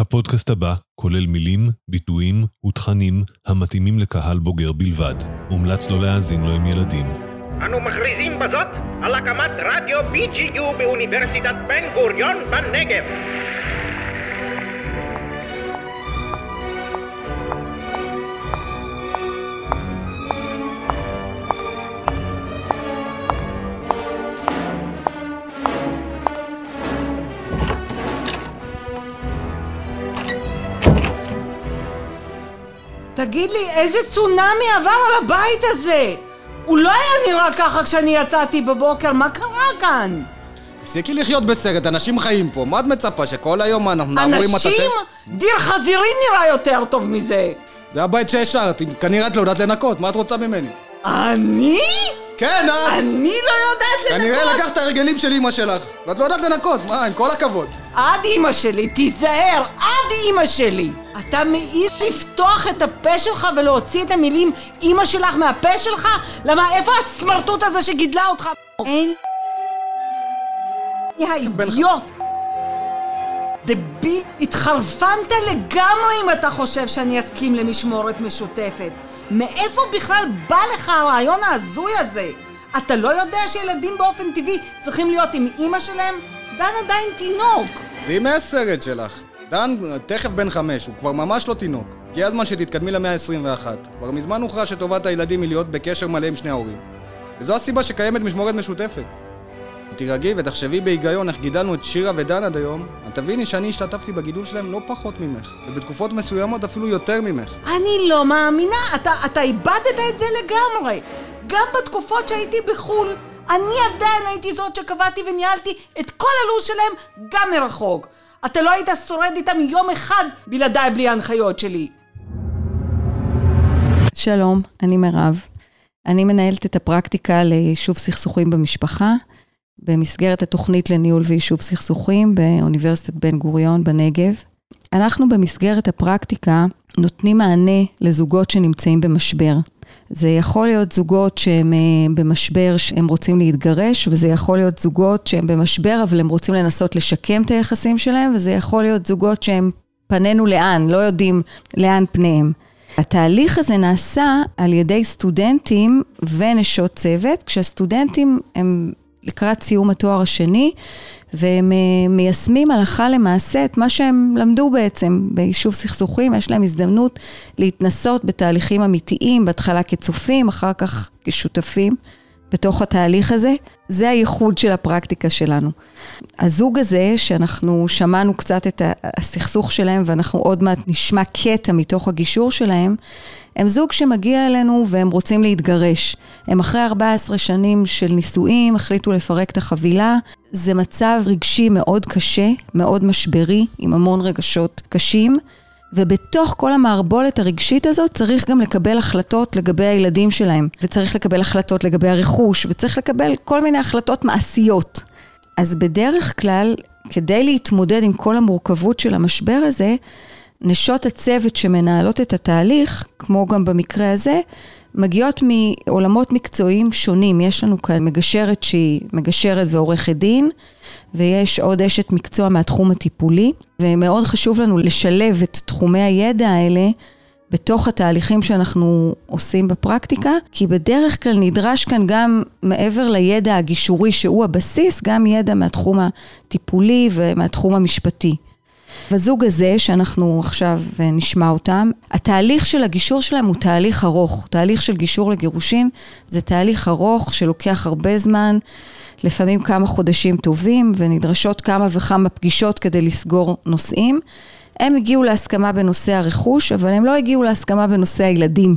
הפודקאסט הבא כולל מילים, ביטויים ותכנים המתאימים לקהל בוגר בלבד. מומלץ לא להאזין לו עם ילדים. אנו מכריזים בזאת על הקמת רדיו BGU באוניברסיטת בן גוריון בנגב. תגיד לי, איזה צונאמי עבר על הבית הזה? הוא לא היה נראה ככה כשאני יצאתי בבוקר, מה קרה כאן? תפסיקי לחיות בסרט, אנשים חיים פה, מה את מצפה, שכל היום אנחנו נעבור עם הטאטא? אנשים? דיר חזירים נראה יותר טוב מזה. זה הבית שהשארת, כנראה את לא יודעת לנקות, מה את רוצה ממני? אני? כן, את! אני לא יודעת לנקות. כנראה לקחת את הרגלים של אמא שלך, ואת לא יודעת לנקות, מה, עם כל הכבוד. עד אימא שלי, תיזהר, עד אימא שלי. אתה מעז לפתוח את הפה שלך ולהוציא את המילים אימא שלך מהפה שלך? למה, איפה הסמרטוט הזה שגידלה אותך? אין... יא אידיוט! דביל, התחרפנת לגמרי אם אתה חושב שאני אסכים למשמורת משותפת. מאיפה בכלל בא לך הרעיון ההזוי הזה? אתה לא יודע שילדים באופן טבעי צריכים להיות עם אימא שלהם? דן עדיין תינוק. זה ימי הסרט שלך. דן תכף בן חמש, הוא כבר ממש לא תינוק. הגיע הזמן שתתקדמי למאה ה-21. כבר מזמן הוכרע שטובת הילדים היא להיות בקשר מלא עם שני ההורים. וזו הסיבה שקיימת משמורת משותפת. תירגעי ותחשבי בהיגיון איך גידלנו את שירה ודן עד היום, את תביני שאני השתתפתי בגידול שלהם לא פחות ממך, ובתקופות מסוימות אפילו יותר ממך. אני לא מאמינה, אתה, אתה איבדת את זה לגמרי. גם בתקופות שהייתי בחו"ל, אני עדיין הייתי זאת שקבעתי וניהלתי את כל הלו"ז שלהם גם מרחוק. אתה לא היית שורד איתם יום אחד בלעדיי בלי ההנחיות שלי. שלום, אני מירב. אני מנהלת את הפרקטיקה ליישוב סכסוכים במשפחה, במסגרת התוכנית לניהול ויישוב סכסוכים באוניברסיטת בן גוריון בנגב. אנחנו במסגרת הפרקטיקה נותנים מענה לזוגות שנמצאים במשבר. זה יכול להיות זוגות שהם במשבר שהם רוצים להתגרש, וזה יכול להיות זוגות שהם במשבר אבל הם רוצים לנסות לשקם את היחסים שלהם, וזה יכול להיות זוגות שהם פנינו לאן, לא יודעים לאן פניהם. התהליך הזה נעשה על ידי סטודנטים ונשות צוות, כשהסטודנטים הם לקראת סיום התואר השני, והם מיישמים הלכה למעשה את מה שהם למדו בעצם ביישוב סכסוכים, יש להם הזדמנות להתנסות בתהליכים אמיתיים, בהתחלה כצופים, אחר כך כשותפים בתוך התהליך הזה. זה הייחוד של הפרקטיקה שלנו. הזוג הזה, שאנחנו שמענו קצת את הסכסוך שלהם, ואנחנו עוד מעט נשמע קטע מתוך הגישור שלהם, הם זוג שמגיע אלינו והם רוצים להתגרש. הם אחרי 14 שנים של נישואים, החליטו לפרק את החבילה. זה מצב רגשי מאוד קשה, מאוד משברי, עם המון רגשות קשים. ובתוך כל המערבולת הרגשית הזאת צריך גם לקבל החלטות לגבי הילדים שלהם, וצריך לקבל החלטות לגבי הרכוש, וצריך לקבל כל מיני החלטות מעשיות. אז בדרך כלל, כדי להתמודד עם כל המורכבות של המשבר הזה, נשות הצוות שמנהלות את התהליך, כמו גם במקרה הזה, מגיעות מעולמות מקצועיים שונים. יש לנו כאן מגשרת שהיא מגשרת ועורכת דין, ויש עוד אשת מקצוע מהתחום הטיפולי, ומאוד חשוב לנו לשלב את תחומי הידע האלה בתוך התהליכים שאנחנו עושים בפרקטיקה, כי בדרך כלל נדרש כאן גם מעבר לידע הגישורי שהוא הבסיס, גם ידע מהתחום הטיפולי ומהתחום המשפטי. בזוג הזה, שאנחנו עכשיו נשמע אותם, התהליך של הגישור שלהם הוא תהליך ארוך. תהליך של גישור לגירושין זה תהליך ארוך שלוקח הרבה זמן, לפעמים כמה חודשים טובים, ונדרשות כמה וכמה פגישות כדי לסגור נושאים. הם הגיעו להסכמה בנושא הרכוש, אבל הם לא הגיעו להסכמה בנושא הילדים.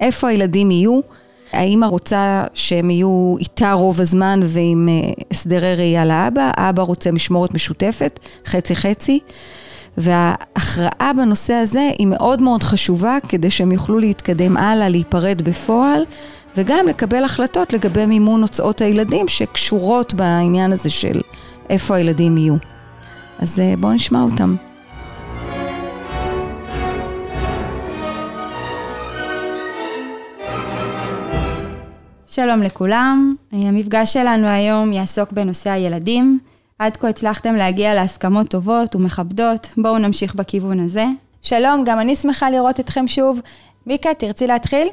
איפה הילדים יהיו? האמא רוצה שהם יהיו איתה רוב הזמן ועם הסדרי ראייה לאבא, האבא רוצה משמורת משותפת, חצי חצי. וההכרעה בנושא הזה היא מאוד מאוד חשובה כדי שהם יוכלו להתקדם הלאה, להיפרד בפועל, וגם לקבל החלטות לגבי מימון הוצאות הילדים שקשורות בעניין הזה של איפה הילדים יהיו. אז בואו נשמע אותם. שלום לכולם, המפגש שלנו היום יעסוק בנושא הילדים, עד כה הצלחתם להגיע להסכמות טובות ומכבדות, בואו נמשיך בכיוון הזה. שלום, גם אני שמחה לראות אתכם שוב. מיקה, תרצי להתחיל?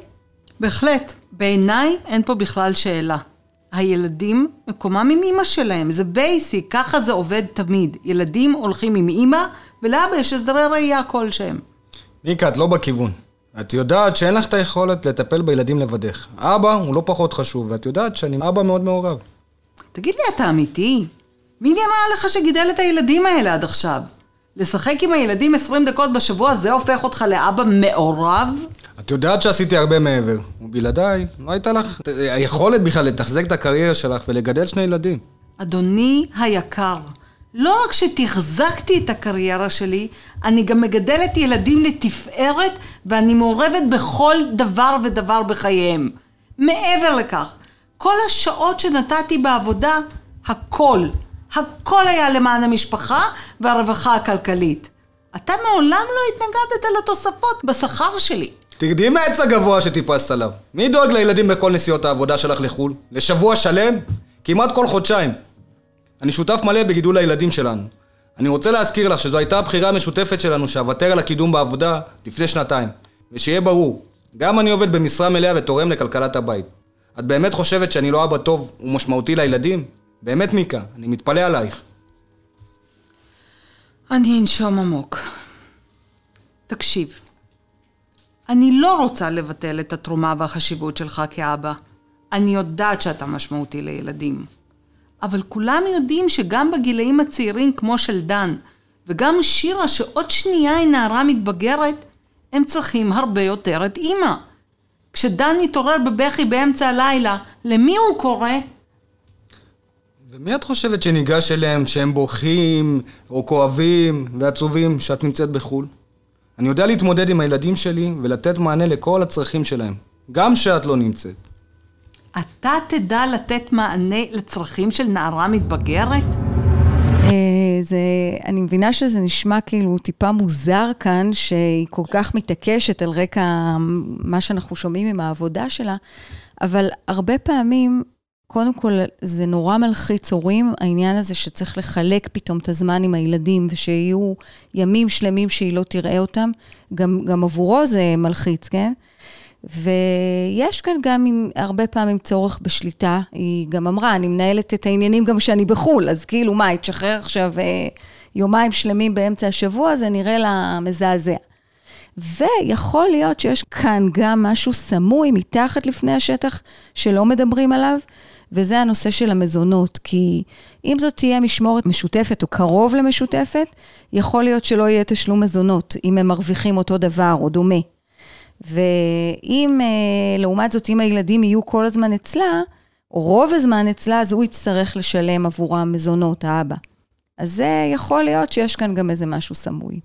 בהחלט. בעיניי אין פה בכלל שאלה. הילדים, מקומם עם אימא שלהם, זה basic, ככה זה עובד תמיד. ילדים הולכים עם אימא, ולאבא יש הסדרי ראייה כלשהם. מיקה, את לא בכיוון. את יודעת שאין לך את היכולת לטפל בילדים לבדך. אבא הוא לא פחות חשוב, ואת יודעת שאני אבא מאוד מעורב. תגיד לי, אתה אמיתי? מי נראה לך שגידל את הילדים האלה עד עכשיו? לשחק עם הילדים 20 דקות בשבוע, זה הופך אותך לאבא מעורב? את יודעת שעשיתי הרבה מעבר, ובלעדיי לא הייתה לך היכולת בכלל לתחזק את הקריירה שלך ולגדל שני ילדים. אדוני היקר, לא רק שתחזקתי את הקריירה שלי, אני גם מגדלת ילדים לתפארת ואני מעורבת בכל דבר ודבר בחייהם. מעבר לכך, כל השעות שנתתי בעבודה, הכל, הכל היה למען המשפחה והרווחה הכלכלית. אתה מעולם לא התנגדת לתוספות בשכר שלי. תרדי מהעץ הגבוה שטיפסת עליו. מי דואג לילדים בכל נסיעות העבודה שלך לחו"ל? לשבוע שלם? כמעט כל חודשיים. אני שותף מלא בגידול הילדים שלנו. אני רוצה להזכיר לך שזו הייתה הבחירה המשותפת שלנו שאוותר על הקידום בעבודה לפני שנתיים. ושיהיה ברור, גם אני עובד במשרה מלאה ותורם לכלכלת הבית. את באמת חושבת שאני לא אבא טוב ומשמעותי לילדים? באמת מיקה, אני מתפלא עלייך. אני אנשום עמוק. תקשיב, אני לא רוצה לבטל את התרומה והחשיבות שלך כאבא. אני יודעת שאתה משמעותי לילדים. אבל כולם יודעים שגם בגילאים הצעירים כמו של דן, וגם שירה שעוד שנייה היא נערה מתבגרת, הם צריכים הרבה יותר את אימא. כשדן מתעורר בבכי באמצע הלילה, למי הוא קורא? ומי את חושבת שניגש אליהם שהם בוכים, או כואבים, ועצובים שאת נמצאת בחו"ל? אני יודע להתמודד עם הילדים שלי ולתת מענה לכל הצרכים שלהם, גם שאת לא נמצאת. אתה תדע לתת מענה לצרכים של נערה מתבגרת? אה, זה, אני מבינה שזה נשמע כאילו טיפה מוזר כאן, שהיא כל כך מתעקשת על רקע מה שאנחנו שומעים עם העבודה שלה, אבל הרבה פעמים, קודם כל, זה נורא מלחיץ הורים, העניין הזה שצריך לחלק פתאום את הזמן עם הילדים, ושיהיו ימים שלמים שהיא לא תראה אותם, גם, גם עבורו זה מלחיץ, כן? ויש כאן גם עם, הרבה פעמים צורך בשליטה. היא גם אמרה, אני מנהלת את העניינים גם כשאני בחו"ל, אז כאילו, מה, היא תשחרר עכשיו אה, יומיים שלמים באמצע השבוע, זה נראה לה מזעזע. ויכול להיות שיש כאן גם משהו סמוי מתחת לפני השטח שלא מדברים עליו, וזה הנושא של המזונות. כי אם זאת תהיה משמורת משותפת או קרוב למשותפת, יכול להיות שלא יהיה תשלום מזונות, אם הם מרוויחים אותו דבר או דומה. ואם, אה, לעומת זאת, אם הילדים יהיו כל הזמן אצלה, או רוב הזמן אצלה, אז הוא יצטרך לשלם עבורם מזונות, האבא. אז זה יכול להיות שיש כאן גם איזה משהו סמוי.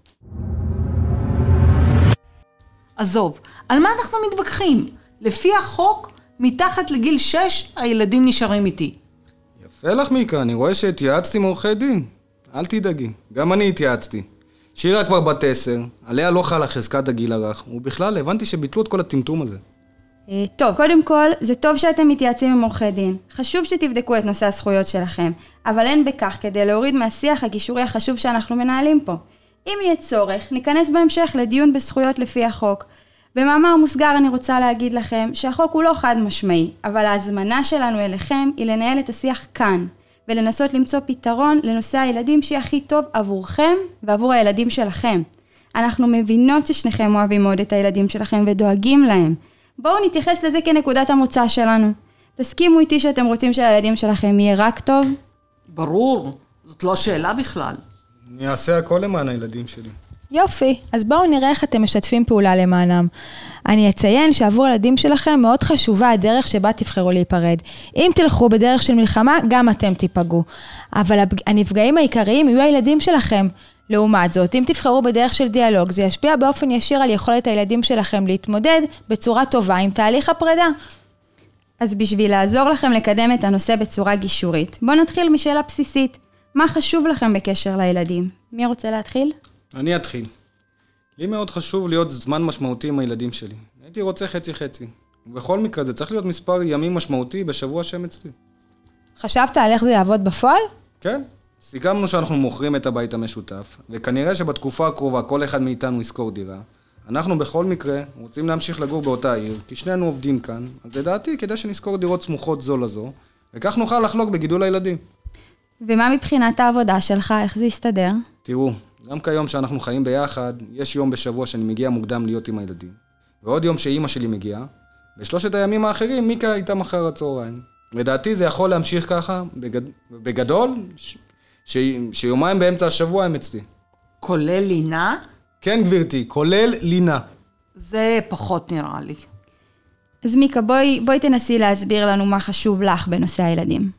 עזוב, על מה אנחנו מתווכחים? לפי החוק, מתחת לגיל 6 הילדים נשארים איתי. יפה לך מיקה, אני רואה שהתייעצתי עם עורכי דין. אל תדאגי, גם אני התייעצתי. שירה כבר בת עשר, עליה לא חלה חזקת הגיל הרך, ובכלל הבנתי שביטלו את כל הטמטום הזה. אה, טוב, קודם כל, זה טוב שאתם מתייעצים עם עורכי דין. חשוב שתבדקו את נושא הזכויות שלכם, אבל אין בכך כדי להוריד מהשיח הגישורי החשוב שאנחנו מנהלים פה. אם יהיה צורך, ניכנס בהמשך לדיון בזכויות לפי החוק. במאמר מוסגר אני רוצה להגיד לכם שהחוק הוא לא חד משמעי, אבל ההזמנה שלנו אליכם היא לנהל את השיח כאן, ולנסות למצוא פתרון לנושא הילדים שיהיה הכי טוב עבורכם ועבור הילדים שלכם. אנחנו מבינות ששניכם אוהבים מאוד את הילדים שלכם ודואגים להם. בואו נתייחס לזה כנקודת המוצא שלנו. תסכימו איתי שאתם רוצים שלילדים שלכם יהיה רק טוב? ברור, זאת לא שאלה בכלל. אני אעשה הכל למען הילדים שלי. יופי, אז בואו נראה איך אתם משתפים פעולה למענם. אני אציין שעבור הילדים שלכם מאוד חשובה הדרך שבה תבחרו להיפרד. אם תלכו בדרך של מלחמה, גם אתם תיפגעו. אבל הנפגעים העיקריים יהיו הילדים שלכם. לעומת זאת, אם תבחרו בדרך של דיאלוג, זה ישפיע באופן ישיר על יכולת הילדים שלכם להתמודד בצורה טובה עם תהליך הפרידה. אז בשביל לעזור לכם לקדם את הנושא בצורה גישורית, בואו נתחיל משאלה בסיסית. מה חשוב לכם בקשר לילדים? מי רוצה להתחיל? אני אתחיל. לי מאוד חשוב להיות זמן משמעותי עם הילדים שלי. הייתי רוצה חצי-חצי. ובכל מקרה זה צריך להיות מספר ימים משמעותי בשבוע שהם אצלי. חשבת על איך זה יעבוד בפועל? כן. סיכמנו שאנחנו מוכרים את הבית המשותף, וכנראה שבתקופה הקרובה כל אחד מאיתנו ישכור דירה. אנחנו בכל מקרה רוצים להמשיך לגור באותה עיר, כי שנינו עובדים כאן, אז לדעתי כדאי שנשכור דירות סמוכות זו לזו, וכך נוכל לחלוק בגידול הילדים. ומה מבחינת העבודה שלך, איך זה יסתדר? תראו, גם כיום שאנחנו חיים ביחד, יש יום בשבוע שאני מגיע מוקדם להיות עם הילדים. ועוד יום שאימא שלי מגיעה, בשלושת הימים האחרים מיקה איתם אחר הצהריים. לדעתי זה יכול להמשיך ככה, בגד... בגדול, ש... ש... שיומיים באמצע השבוע הם אצלי. כולל לינה? כן, גברתי, כולל לינה. זה פחות נראה לי. אז מיקה, בואי, בואי תנסי להסביר לנו מה חשוב לך בנושא הילדים.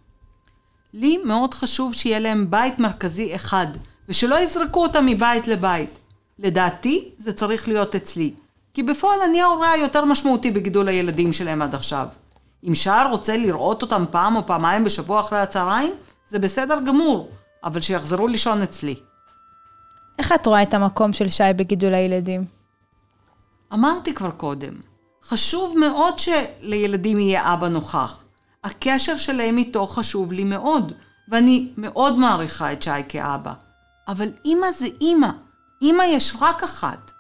לי מאוד חשוב שיהיה להם בית מרכזי אחד, ושלא יזרקו אותם מבית לבית. לדעתי, זה צריך להיות אצלי. כי בפועל אני ההורה היותר משמעותי בגידול הילדים שלהם עד עכשיו. אם שער רוצה לראות אותם פעם או פעמיים בשבוע אחרי הצהריים, זה בסדר גמור, אבל שיחזרו לישון אצלי. איך את רואה את המקום של שי בגידול הילדים? אמרתי כבר קודם, חשוב מאוד שלילדים יהיה אבא נוכח. הקשר שלהם איתו חשוב לי מאוד, ואני מאוד מעריכה את שי כאבא. אבל אימא זה אימא, אימא יש רק אחת.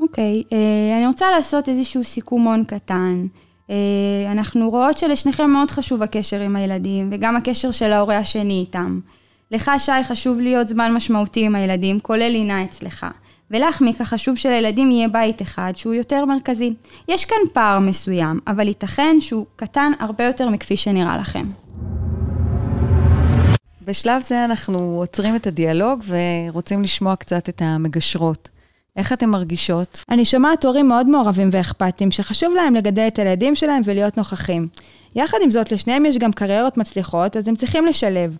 אוקיי, okay, אה, אני רוצה לעשות איזשהו סיכומון קטן. אה, אנחנו רואות שלשניכם מאוד חשוב הקשר עם הילדים, וגם הקשר של ההורה השני איתם. לך, שי, חשוב להיות זמן משמעותי עם הילדים, כולל לינה אצלך. ולך, מיקה, חשוב שלילדים יהיה בית אחד שהוא יותר מרכזי. יש כאן פער מסוים, אבל ייתכן שהוא קטן הרבה יותר מכפי שנראה לכם. בשלב זה אנחנו עוצרים את הדיאלוג ורוצים לשמוע קצת את המגשרות. איך אתן מרגישות? אני שומעת הורים מאוד מעורבים ואכפתיים, שחשוב להם לגדל את הילדים שלהם ולהיות נוכחים. יחד עם זאת, לשניהם יש גם קריירות מצליחות, אז הם צריכים לשלב.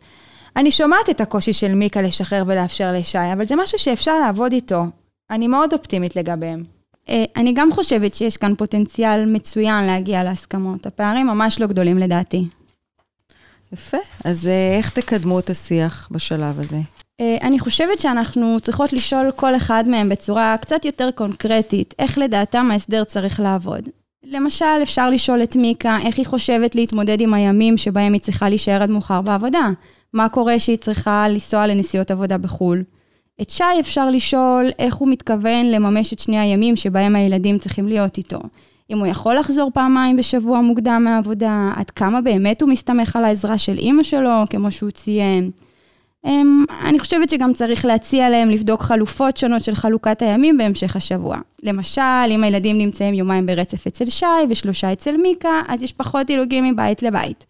אני שומעת את הקושי של מיקה לשחרר ולאפשר לשי, אבל זה משהו שאפשר לעבוד איתו. אני מאוד אופטימית לגביהם. אה, אני גם חושבת שיש כאן פוטנציאל מצוין להגיע להסכמות. הפערים ממש לא גדולים לדעתי. יפה. אז אה, איך תקדמו את השיח בשלב הזה? אה, אני חושבת שאנחנו צריכות לשאול כל אחד מהם בצורה קצת יותר קונקרטית, איך לדעתם ההסדר צריך לעבוד. למשל, אפשר לשאול את מיקה איך היא חושבת להתמודד עם הימים שבהם היא צריכה להישאר עד מאוחר בעבודה. מה קורה שהיא צריכה לנסוע לנסיעות עבודה בחו"ל. את שי אפשר לשאול איך הוא מתכוון לממש את שני הימים שבהם הילדים צריכים להיות איתו. אם הוא יכול לחזור פעמיים בשבוע מוקדם מהעבודה, עד כמה באמת הוא מסתמך על העזרה של אימא שלו, כמו שהוא ציין. אמ, אני חושבת שגם צריך להציע להם לבדוק חלופות שונות של חלוקת הימים בהמשך השבוע. למשל, אם הילדים נמצאים יומיים ברצף אצל שי ושלושה אצל מיקה, אז יש פחות דילוגים מבית לבית.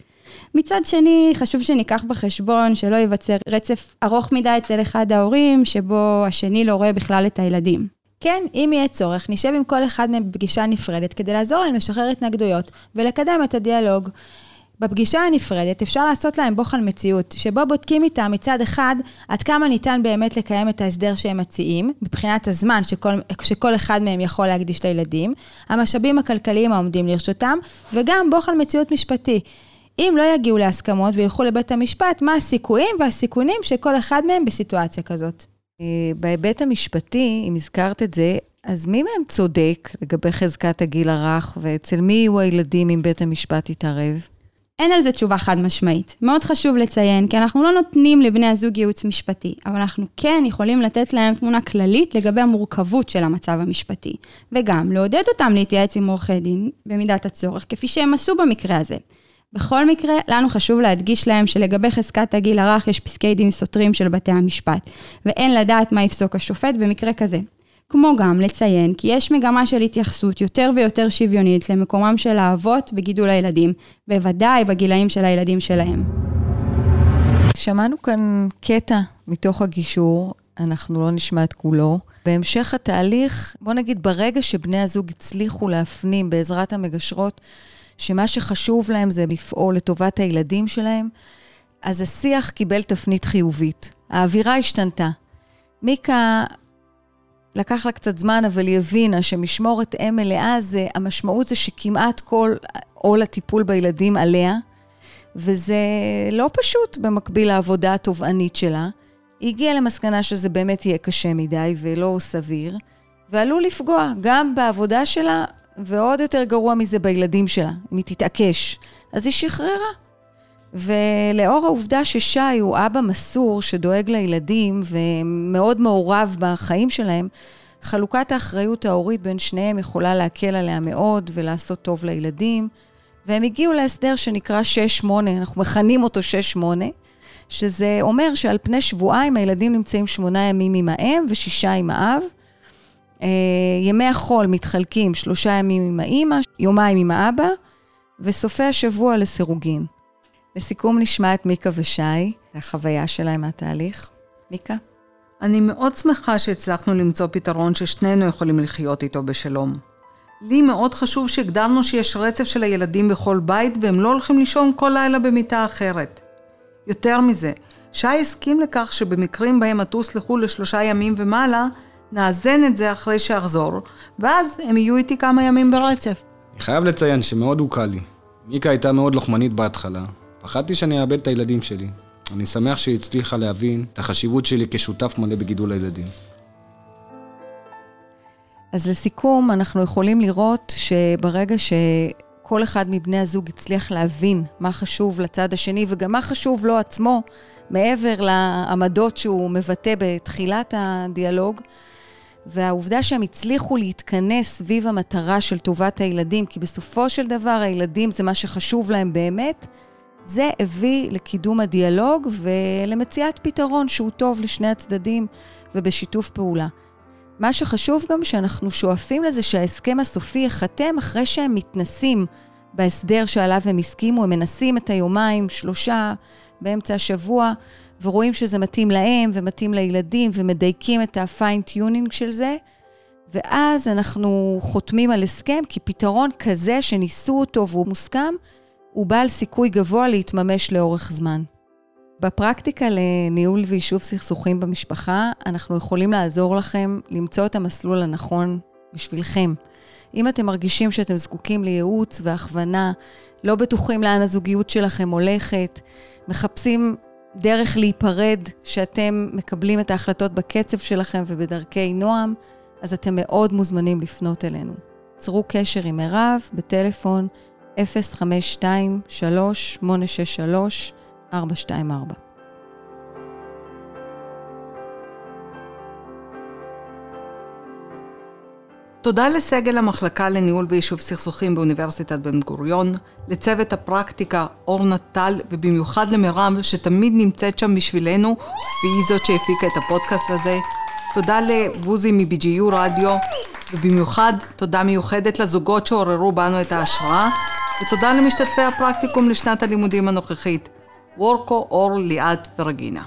מצד שני, חשוב שניקח בחשבון שלא ייווצר רצף ארוך מדי אצל אחד ההורים, שבו השני לא רואה בכלל את הילדים. כן, אם יהיה צורך, נשב עם כל אחד מהם בפגישה נפרדת כדי לעזור להם לשחרר התנגדויות ולקדם את הדיאלוג. בפגישה הנפרדת אפשר לעשות להם בוחן מציאות, שבו בודקים איתם מצד אחד עד כמה ניתן באמת לקיים את ההסדר שהם מציעים, מבחינת הזמן שכל, שכל אחד מהם יכול להקדיש לילדים, המשאבים הכלכליים העומדים לרשותם, וגם בוחן מציאות משפטי. אם לא יגיעו להסכמות וילכו לבית המשפט, מה הסיכויים והסיכונים של כל אחד מהם בסיטואציה כזאת. בהיבט המשפטי, אם הזכרת את זה, אז מי מהם צודק לגבי חזקת הגיל הרך, ואצל מי יהיו הילדים אם בית המשפט יתערב? אין על זה תשובה חד משמעית. מאוד חשוב לציין, כי אנחנו לא נותנים לבני הזוג ייעוץ משפטי, אבל אנחנו כן יכולים לתת להם תמונה כללית לגבי המורכבות של המצב המשפטי, וגם לעודד אותם להתייעץ עם עורכי דין במידת הצורך, כפי שהם עשו במקרה הזה. בכל מקרה, לנו חשוב להדגיש להם שלגבי חזקת הגיל הרך יש פסקי דין סותרים של בתי המשפט, ואין לדעת מה יפסוק השופט במקרה כזה. כמו גם לציין כי יש מגמה של התייחסות יותר ויותר שוויונית למקומם של האבות בגידול הילדים, בוודאי בגילאים של הילדים שלהם. שמענו כאן קטע מתוך הגישור, אנחנו לא נשמע את כולו. בהמשך התהליך, בוא נגיד ברגע שבני הזוג הצליחו להפנים בעזרת המגשרות שמה שחשוב להם זה לפעול לטובת הילדים שלהם, אז השיח קיבל תפנית חיובית. האווירה השתנתה. מיקה, לקח לה קצת זמן, אבל היא הבינה שמשמורת אם מלאה זה, המשמעות זה שכמעט כל עול הטיפול בילדים עליה, וזה לא פשוט במקביל לעבודה התובענית שלה. היא הגיעה למסקנה שזה באמת יהיה קשה מדי ולא סביר, ועלול לפגוע גם בעבודה שלה ועוד יותר גרוע מזה בילדים שלה, אם היא תתעקש. אז היא שחררה. ולאור העובדה ששי הוא אבא מסור שדואג לילדים ומאוד מעורב בחיים שלהם, חלוקת האחריות ההורית בין שניהם יכולה להקל עליה מאוד ולעשות טוב לילדים. והם הגיעו להסדר שנקרא 6-8, אנחנו מכנים אותו 6-8, שזה אומר שעל פני שבועיים הילדים נמצאים שמונה ימים עם האם ושישה עם האב. אה, ימי החול מתחלקים שלושה ימים עם האימא, יומיים עם האבא, וסופי השבוע לסירוגין. לסיכום נשמע את מיקה ושי, החוויה שלהם מהתהליך. מיקה? אני מאוד שמחה שהצלחנו למצוא פתרון ששנינו יכולים לחיות איתו בשלום. לי מאוד חשוב שהגדרנו שיש רצף של הילדים בכל בית והם לא הולכים לישון כל לילה במיטה אחרת. יותר מזה, שי הסכים לכך שבמקרים בהם אטוס לחו"ל לשלושה ימים ומעלה, נאזן את זה אחרי שאחזור, ואז הם יהיו איתי כמה ימים ברצף. אני חייב לציין שמאוד הוקל לי. מיקה הייתה מאוד לוחמנית בהתחלה. פחדתי שאני אאבד את הילדים שלי. אני שמח שהיא הצליחה להבין את החשיבות שלי כשותף מלא בגידול הילדים. אז לסיכום, אנחנו יכולים לראות שברגע שכל אחד מבני הזוג הצליח להבין מה חשוב לצד השני וגם מה חשוב לו עצמו, מעבר לעמדות שהוא מבטא בתחילת הדיאלוג, והעובדה שהם הצליחו להתכנס סביב המטרה של טובת הילדים, כי בסופו של דבר הילדים זה מה שחשוב להם באמת, זה הביא לקידום הדיאלוג ולמציאת פתרון שהוא טוב לשני הצדדים ובשיתוף פעולה. מה שחשוב גם שאנחנו שואפים לזה שההסכם הסופי ייחתם אחרי שהם מתנסים בהסדר שעליו הם הסכימו, הם מנסים את היומיים, שלושה, באמצע השבוע, ורואים שזה מתאים להם ומתאים לילדים ומדייקים את ה fine tuning של זה, ואז אנחנו חותמים על הסכם, כי פתרון כזה שניסו אותו והוא מוסכם, הוא בעל סיכוי גבוה להתממש לאורך זמן. בפרקטיקה לניהול ויישוב סכסוכים במשפחה, אנחנו יכולים לעזור לכם למצוא את המסלול הנכון בשבילכם. אם אתם מרגישים שאתם זקוקים לייעוץ והכוונה, לא בטוחים לאן הזוגיות שלכם הולכת, מחפשים דרך להיפרד, שאתם מקבלים את ההחלטות בקצב שלכם ובדרכי נועם, אז אתם מאוד מוזמנים לפנות אלינו. צרו קשר עם מירב בטלפון 052 3863 424. תודה לסגל המחלקה לניהול ויישוב סכסוכים באוניברסיטת בן גוריון, לצוות הפרקטיקה אורנה טל ובמיוחד למירב שתמיד נמצאת שם בשבילנו והיא זאת שהפיקה את הפודקאסט הזה. תודה לבוזי מ-BGU רדיו ובמיוחד תודה מיוחדת לזוגות שעוררו בנו את ההשראה ותודה למשתתפי הפרקטיקום לשנת הלימודים הנוכחית. וורקו, אור, ליאת ורגינה.